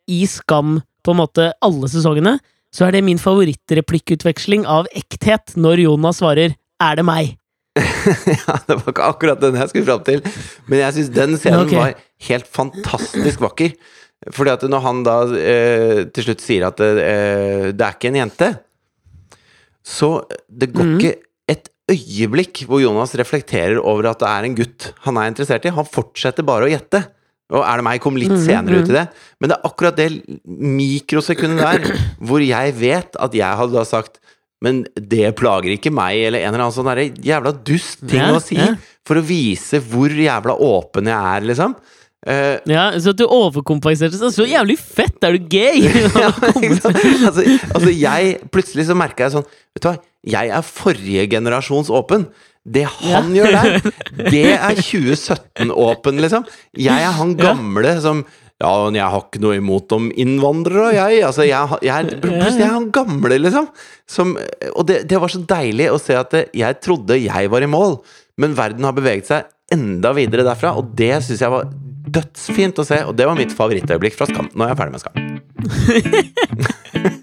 Speaker 2: i Skam på en måte alle sesongene, så er det min favorittreplikkutveksling av ekthet når Jonas svarer 'er det meg'?
Speaker 1: ja, det var ikke akkurat den jeg skulle fram til. Men jeg syns den scenen
Speaker 2: okay.
Speaker 1: var helt fantastisk vakker. Fordi at når han da eh, til slutt sier at det, eh, det er ikke en jente, så det går
Speaker 2: mm.
Speaker 1: ikke et øyeblikk hvor Jonas reflekterer over at det er en gutt han er interessert i. Han fortsetter bare å gjette. Og er det meg kom litt
Speaker 2: Mhm,
Speaker 1: senere ut
Speaker 2: mhm.
Speaker 1: i det. Men det er akkurat det mikrosekundet der hvor jeg vet at jeg hadde da sagt men det plager ikke meg, eller en eller annen sånn jævla dust ting
Speaker 2: Ja,
Speaker 1: å si.
Speaker 2: ja.
Speaker 1: For å vise hvor jævla åpen jeg er, liksom. Uh,
Speaker 2: Ja, Så at du overkompenserte seg. Så jævlig fett! Er du gay?
Speaker 1: ja. Altså, altså jeg Plutselig så merka jeg sånn Vet du hva, jeg er forrige generasjons åpen. Det han gjør der, det er 2017-åpen, liksom. Jeg er han gamle som ja, jeg har ikke noe imot om innvandrere, jeg. Altså, jeg, jeg, plutselig er han gamle, liksom. Som, og det, det var så deilig å se at jeg trodde jeg var i mål, men verden har beveget seg enda videre derfra, og det syns jeg var dødsfint å se. Og det var mitt favorittøyeblikk fra Skam. Nå er jeg ferdig med Skam.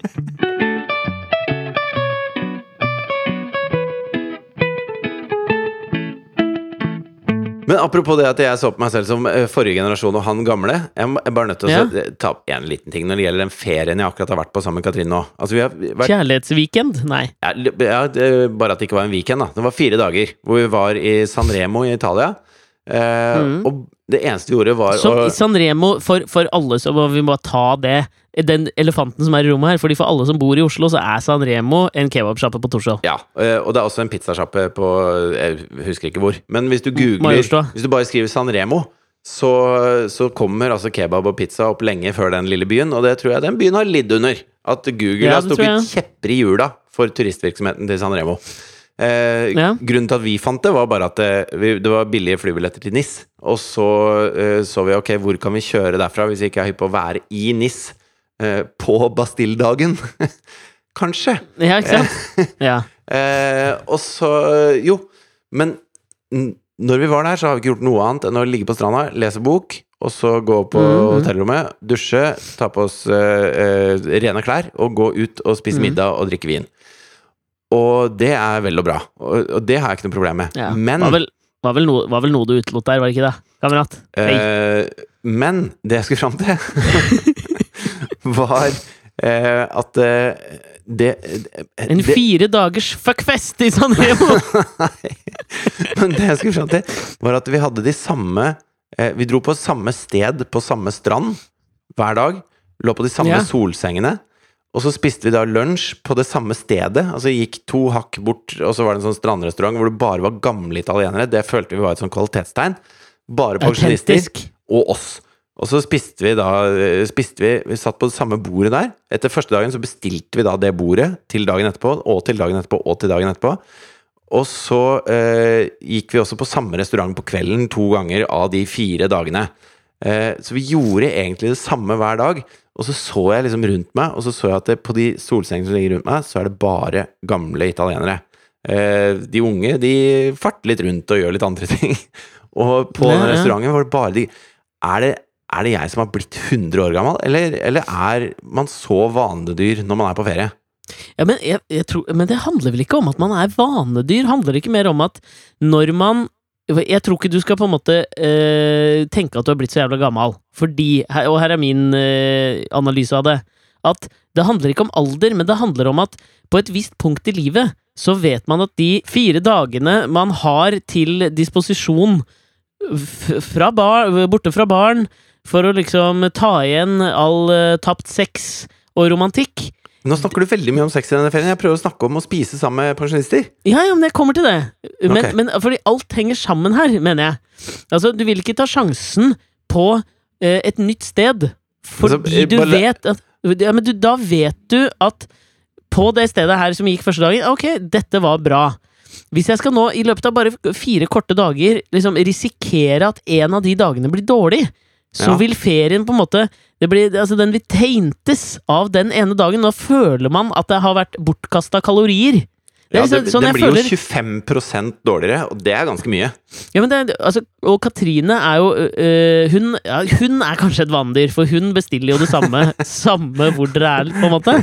Speaker 1: Men apropos det at jeg så på meg selv som eh, forrige generasjon og han gamle. Jeg er bare nødt til å
Speaker 2: Ja.
Speaker 1: ta opp en liten ting når det gjelder den ferien jeg akkurat har vært på sammen med Katrin nå. Altså, vi har vært
Speaker 2: Kjærlighetsweekend? Nei.
Speaker 1: ja, ja, bare at det ikke var en weekend, da. Det var fire dager hvor vi var i San Remo i Italia. Eh,
Speaker 2: mm.
Speaker 1: Og det eneste vi gjorde, var
Speaker 2: Som
Speaker 1: å
Speaker 2: i San Remo, for, for alle som må vi bare ta det. Den elefanten som er i rommet her. Fordi for alle som bor i Oslo, så er San Remo en kebabsjappe på Torshov.
Speaker 1: Ja, eh, og det er også en pizzasjappe på Jeg husker ikke hvor. Men hvis du googler
Speaker 2: Majorstua.
Speaker 1: Hvis du bare skriver San Remo, så, så kommer altså kebab og pizza opp lenge før den lille byen, og det tror jeg den byen har lidd under. At Google
Speaker 2: Ja,
Speaker 1: har stukket kjepper i hjula for turistvirksomheten til San Remo. Eh,
Speaker 2: Ja.
Speaker 1: Grunnen til at vi fant det, var bare at det, vi, det var billige flybilletter til NIS. Og så eh, så vi ok, hvor kan vi kjøre derfra hvis vi ikke er hypp på å være i NIS eh, på Bastilledagen? Kanskje.
Speaker 2: Ja, ikke sant? Ja.
Speaker 1: Eh, og så Jo, men når vi var der, så har vi ikke gjort noe annet enn å ligge på stranda, lese bok, og så gå på
Speaker 2: Mhm.
Speaker 1: hotellrommet, dusje, ta på oss eh, eh, rene klær og gå ut og spise
Speaker 2: Mhm.
Speaker 1: middag og drikke vin. Og det er vel og bra, og, og det har jeg ikke noe problem med.
Speaker 2: ja.
Speaker 1: Men
Speaker 2: Var vel, var, vel noe, var vel noe du utelot der, var det ikke det? Kamerat?
Speaker 1: Eh, men det jeg skulle fram til, var eh, at eh, det,
Speaker 2: En
Speaker 1: det
Speaker 2: fire dagers fuckfest i San Remo!
Speaker 1: Nei. Men det jeg skulle fram til, var at vi hadde de samme eh, Vi dro på samme sted på samme strand hver dag. Lå på de samme
Speaker 2: Ja.
Speaker 1: solsengene. Og så spiste vi da lunsj på det samme stedet. Altså gikk to hakk bort, og så var det en sånn strandrestaurant hvor det bare var gamle italienere. Det følte vi var et sånn kvalitetstegn. Bare pensjonister og oss. Og så spiste vi da eh, spiste vi, vi satt på det samme bordet der. Etter første dagen så bestilte vi da det bordet til dagen etterpå, og til dagen etterpå, og til dagen etterpå. Og så eh, gikk vi også på samme restaurant på kvelden to ganger av de fire dagene. Eh, så vi gjorde egentlig det samme hver dag. Og så så jeg liksom rundt meg, og så så jeg at det, på de solsengene som ligger rundt meg, så er det bare gamle italienere. Eh, de unge de farter litt rundt og gjør litt andre ting. Og på den restauranten var det bare de er det, er det jeg som har blitt 100 år gammel, eller, eller er man så vanedyr når man er på ferie?
Speaker 2: Ja, men, jeg, jeg tror, men det handler vel ikke om at man er vanedyr? Handler det ikke mer om at når man Jeg tror ikke du skal på en måte eh, tenke at du har blitt så jævla gammel, fordi Og her er min eh, analyse av det. At det handler ikke om alder, men det handler om at på et visst punkt i livet så vet man at de fire dagene man har til disposisjon fra bar, borte fra barn, for å liksom ta igjen all uh, tapt sex og romantikk
Speaker 1: Nå snakker du veldig mye om sex i denne ferien. Jeg prøver å snakke om å spise sammen med pensjonister.
Speaker 2: Ja, ja, men jeg kommer til det. Men,
Speaker 1: okay.
Speaker 2: men fordi alt henger sammen her, mener jeg. Altså, du vil ikke ta sjansen på eh, et nytt sted, fordi
Speaker 1: Altså,
Speaker 2: du
Speaker 1: bare-
Speaker 2: vet at ja, men du, Da vet du at på det stedet her som gikk første dagen, ok, dette var bra. Hvis jeg skal nå, i løpet av bare fire korte dager, liksom risikere at en av de dagene blir dårlig, så
Speaker 1: Ja.
Speaker 2: vil ferien på en måte det blir, altså Den vil taintes av den ene dagen. Nå føler man at det har vært bortkasta kalorier. Det
Speaker 1: Ja,
Speaker 2: liksom
Speaker 1: det,
Speaker 2: sånn
Speaker 1: det blir
Speaker 2: føler-
Speaker 1: jo 25% dårligere, og det er ganske mye.
Speaker 2: Ja, men det, altså, og Katrine er jo øh, hun, ja, hun er kanskje et vanndyr, for hun bestiller jo det samme Samme hvor dere er, på en måte.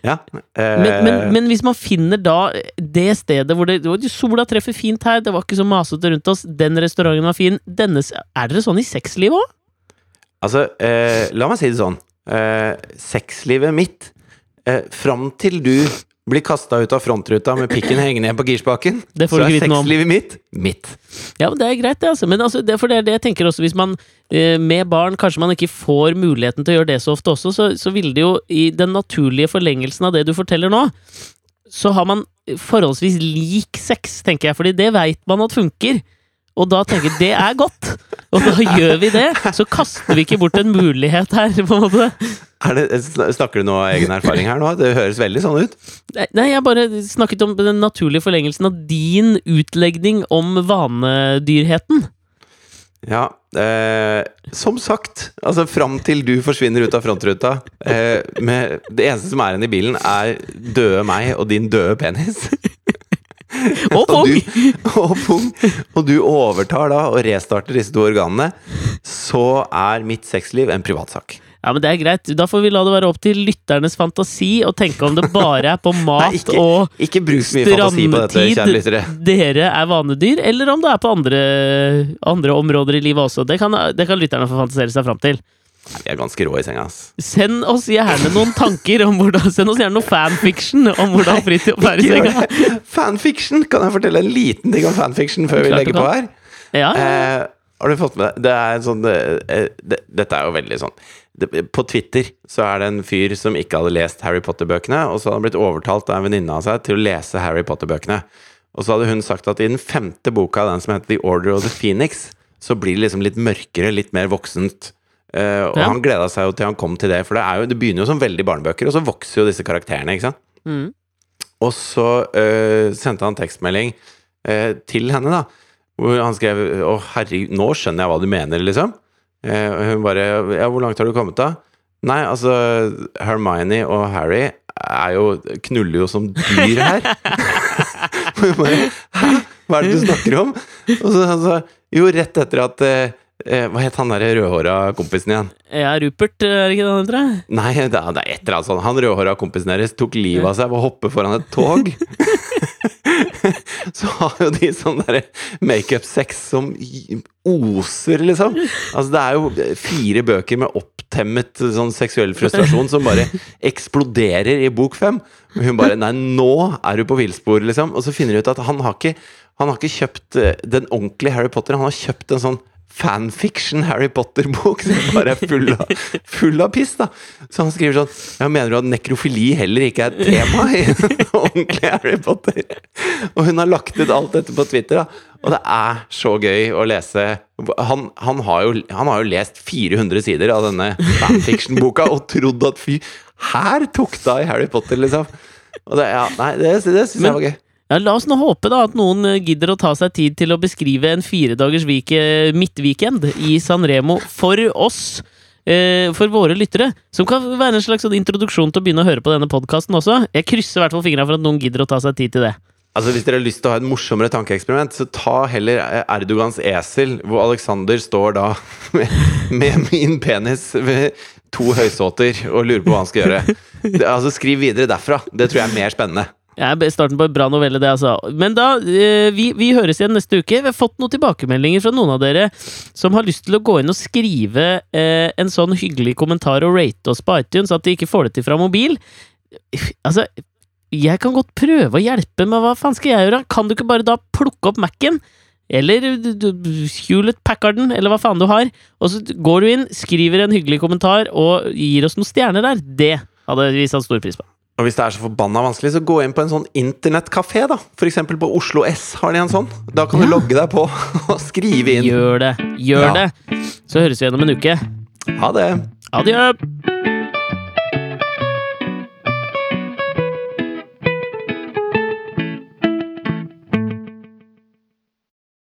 Speaker 1: Ja. øh...
Speaker 2: Men, men, men hvis man finner da det stedet hvor det, sola treffer fint her, det var ikke så masete rundt oss, den restauranten var fin denne, Er dere sånn i sexlivet òg?
Speaker 1: Altså, eh, la meg si det sånn. Eh, sexlivet mitt eh, Fram til du blir kasta ut av frontruta med pikken hengende igjen på girspaken, så er sexlivet mitt mitt.
Speaker 2: Ja, men det er greit, det, altså. Men altså, det, for det er det jeg tenker også, hvis man eh, med barn kanskje man ikke får muligheten til å gjøre det så ofte også, så, så ville det jo i den naturlige forlengelsen av det du forteller nå, så har man forholdsvis lik sex, tenker jeg, fordi det veit man at funker. Og da tenker jeg det er godt, og da gjør vi det. Så kaster vi ikke bort en mulighet her, på en måte.
Speaker 1: Det, snakker du nå av egen erfaring her nå? Det høres veldig sånn ut.
Speaker 2: Nei, jeg bare snakket om den naturlige forlengelsen av din utlegning om vanedyrheten.
Speaker 1: Ja, eh, som sagt, altså fram til du forsvinner ut av frontruta eh, med, Det eneste som er igjen i bilen, er døde meg og din døde penis.
Speaker 2: Og pung!
Speaker 1: og pung! Og du overtar da og restarter disse to organene, så er mitt sexliv en privatsak.
Speaker 2: Ja, men det er greit. Da får vi la det være opp til lytternes fantasi å tenke om det bare er på mat
Speaker 1: Nei, ikke,
Speaker 2: og
Speaker 1: ikke bruk så mye fantasi på dette, kjære lyttere.
Speaker 2: dere er vanedyr, eller om det er på andre, andre områder i livet også. Det kan, det kan lytterne få fantasere seg fram til.
Speaker 1: Nei, Vi er ganske rå i senga, ass.
Speaker 2: Send oss gjerne noen tanker om hvordan Send oss gjerne noe fanfiction om hvordan Fridtjof er i senga.
Speaker 1: Fanfiction! Kan jeg fortelle en liten ting om fanfiction før vi
Speaker 2: Klart du
Speaker 1: legger på
Speaker 2: kan.
Speaker 1: her?
Speaker 2: Ja, ja.
Speaker 1: Eh, har du fått med deg Det er en sånn eh, det, Dette er jo veldig sånn det, På Twitter så er det en fyr som ikke hadde lest Harry Potter-bøkene, og så hadde han blitt overtalt av en venninne av seg til å lese Harry Potter-bøkene. Og så hadde hun sagt at i den femte boka, den som heter The Order of the Phoenix, så blir det liksom litt mørkere, litt mer voksent. Eh, og
Speaker 2: Ja.
Speaker 1: han gleda seg jo til han kom til det, for det, er jo, det begynner jo som veldig barnebøker, og så vokser jo disse karakterene, ikke sant.
Speaker 2: Mm.
Speaker 1: Og så uh, sendte han tekstmelding uh, til henne, da. Hvor han skrev Å, herregud, nå skjønner jeg hva du mener, liksom. Og hun bare Ja, hvor langt har du kommet, da? Nei, altså Hermione og Harry er jo knuller jo som dyr her. Hæ? Hva er det du snakker om? Og så han sa Jo, rett etter at Hva het han der rødhåra kompisen igjen?
Speaker 2: ja, Rupert, er det ikke det han heter?
Speaker 1: Nei, det er, det er et eller annet sånt. Han rødhåra kompisen deres tok livet av seg ved å hoppe foran et tog. så har jo de sånn derre makeup-sex som oser, liksom. Altså, det er jo fire bøker med opptemmet sånn seksuell frustrasjon som bare eksploderer i bok fem. Hun bare Nei, nå er du på villspor, liksom. Og så finner de ut at han har ikke Han har ikke kjøpt eh, den ordentlige Harry Potter, han har kjøpt en sånn fanfiction Harry Potter-bok som bare er full av, full av piss, da. Så han skriver sånn Ja, mener du at nekrofili heller ikke er et tema i ordentlig Harry Potter? Og hun har lagt ut alt dette på Twitter, da. Og det er så gøy å lese. Han, han, har, jo, han har jo lest 400 sider av denne fanfiction-boka og trodd at fy, her tok det av i Harry Potter, liksom. Og det, ja, nei, det, det syns jeg var gøy.
Speaker 2: Ja, La oss nå håpe da at noen eh, gidder å ta seg tid til å beskrive en firedagers midtweekend i Sanremo for oss. eh, For våre lyttere, som kan være en slags sånn introduksjon til å begynne å høre på denne podkasten også. Jeg krysser i hvert fall fingra for at noen gidder å ta seg tid til det.
Speaker 1: Altså Hvis dere har lyst til å ha et morsommere tankeeksperiment, så ta heller eh, Erdogans esel, hvor Alexander står da med, med min penis ved to høysåter og lurer på hva han skal gjøre. Det, altså Skriv videre derfra. Det tror jeg er mer spennende.
Speaker 2: Ja, starten på en bra novelle, det, altså. Men da, eh, vi, vi høres igjen neste uke. Vi har fått noen tilbakemeldinger fra noen av dere som har lyst til å gå inn og skrive eh, en sånn hyggelig kommentar og rate oss på iTunes, at de ikke får det til fra mobil. Altså, jeg kan godt prøve å hjelpe, men hva faen skal jeg gjøre? Kan du ikke bare da plukke opp Mac-en? Eller du- Hewlett Packarden, eller hva faen du har. Og så går du inn, skriver en hyggelig kommentar og gir oss noen stjerner der. Det hadde vi satt stor pris på.
Speaker 1: Og hvis det er så forbanna vanskelig, så gå inn på en sånn internettkafé, da. For eksempel på Oslo S har de en sånn. Da kan du
Speaker 2: Ja.
Speaker 1: logge deg på og skrive inn.
Speaker 2: Gjør det. Gjør
Speaker 1: Ja.
Speaker 2: det. Så høres vi igjen om en uke.
Speaker 1: Ha det.
Speaker 2: Adjø!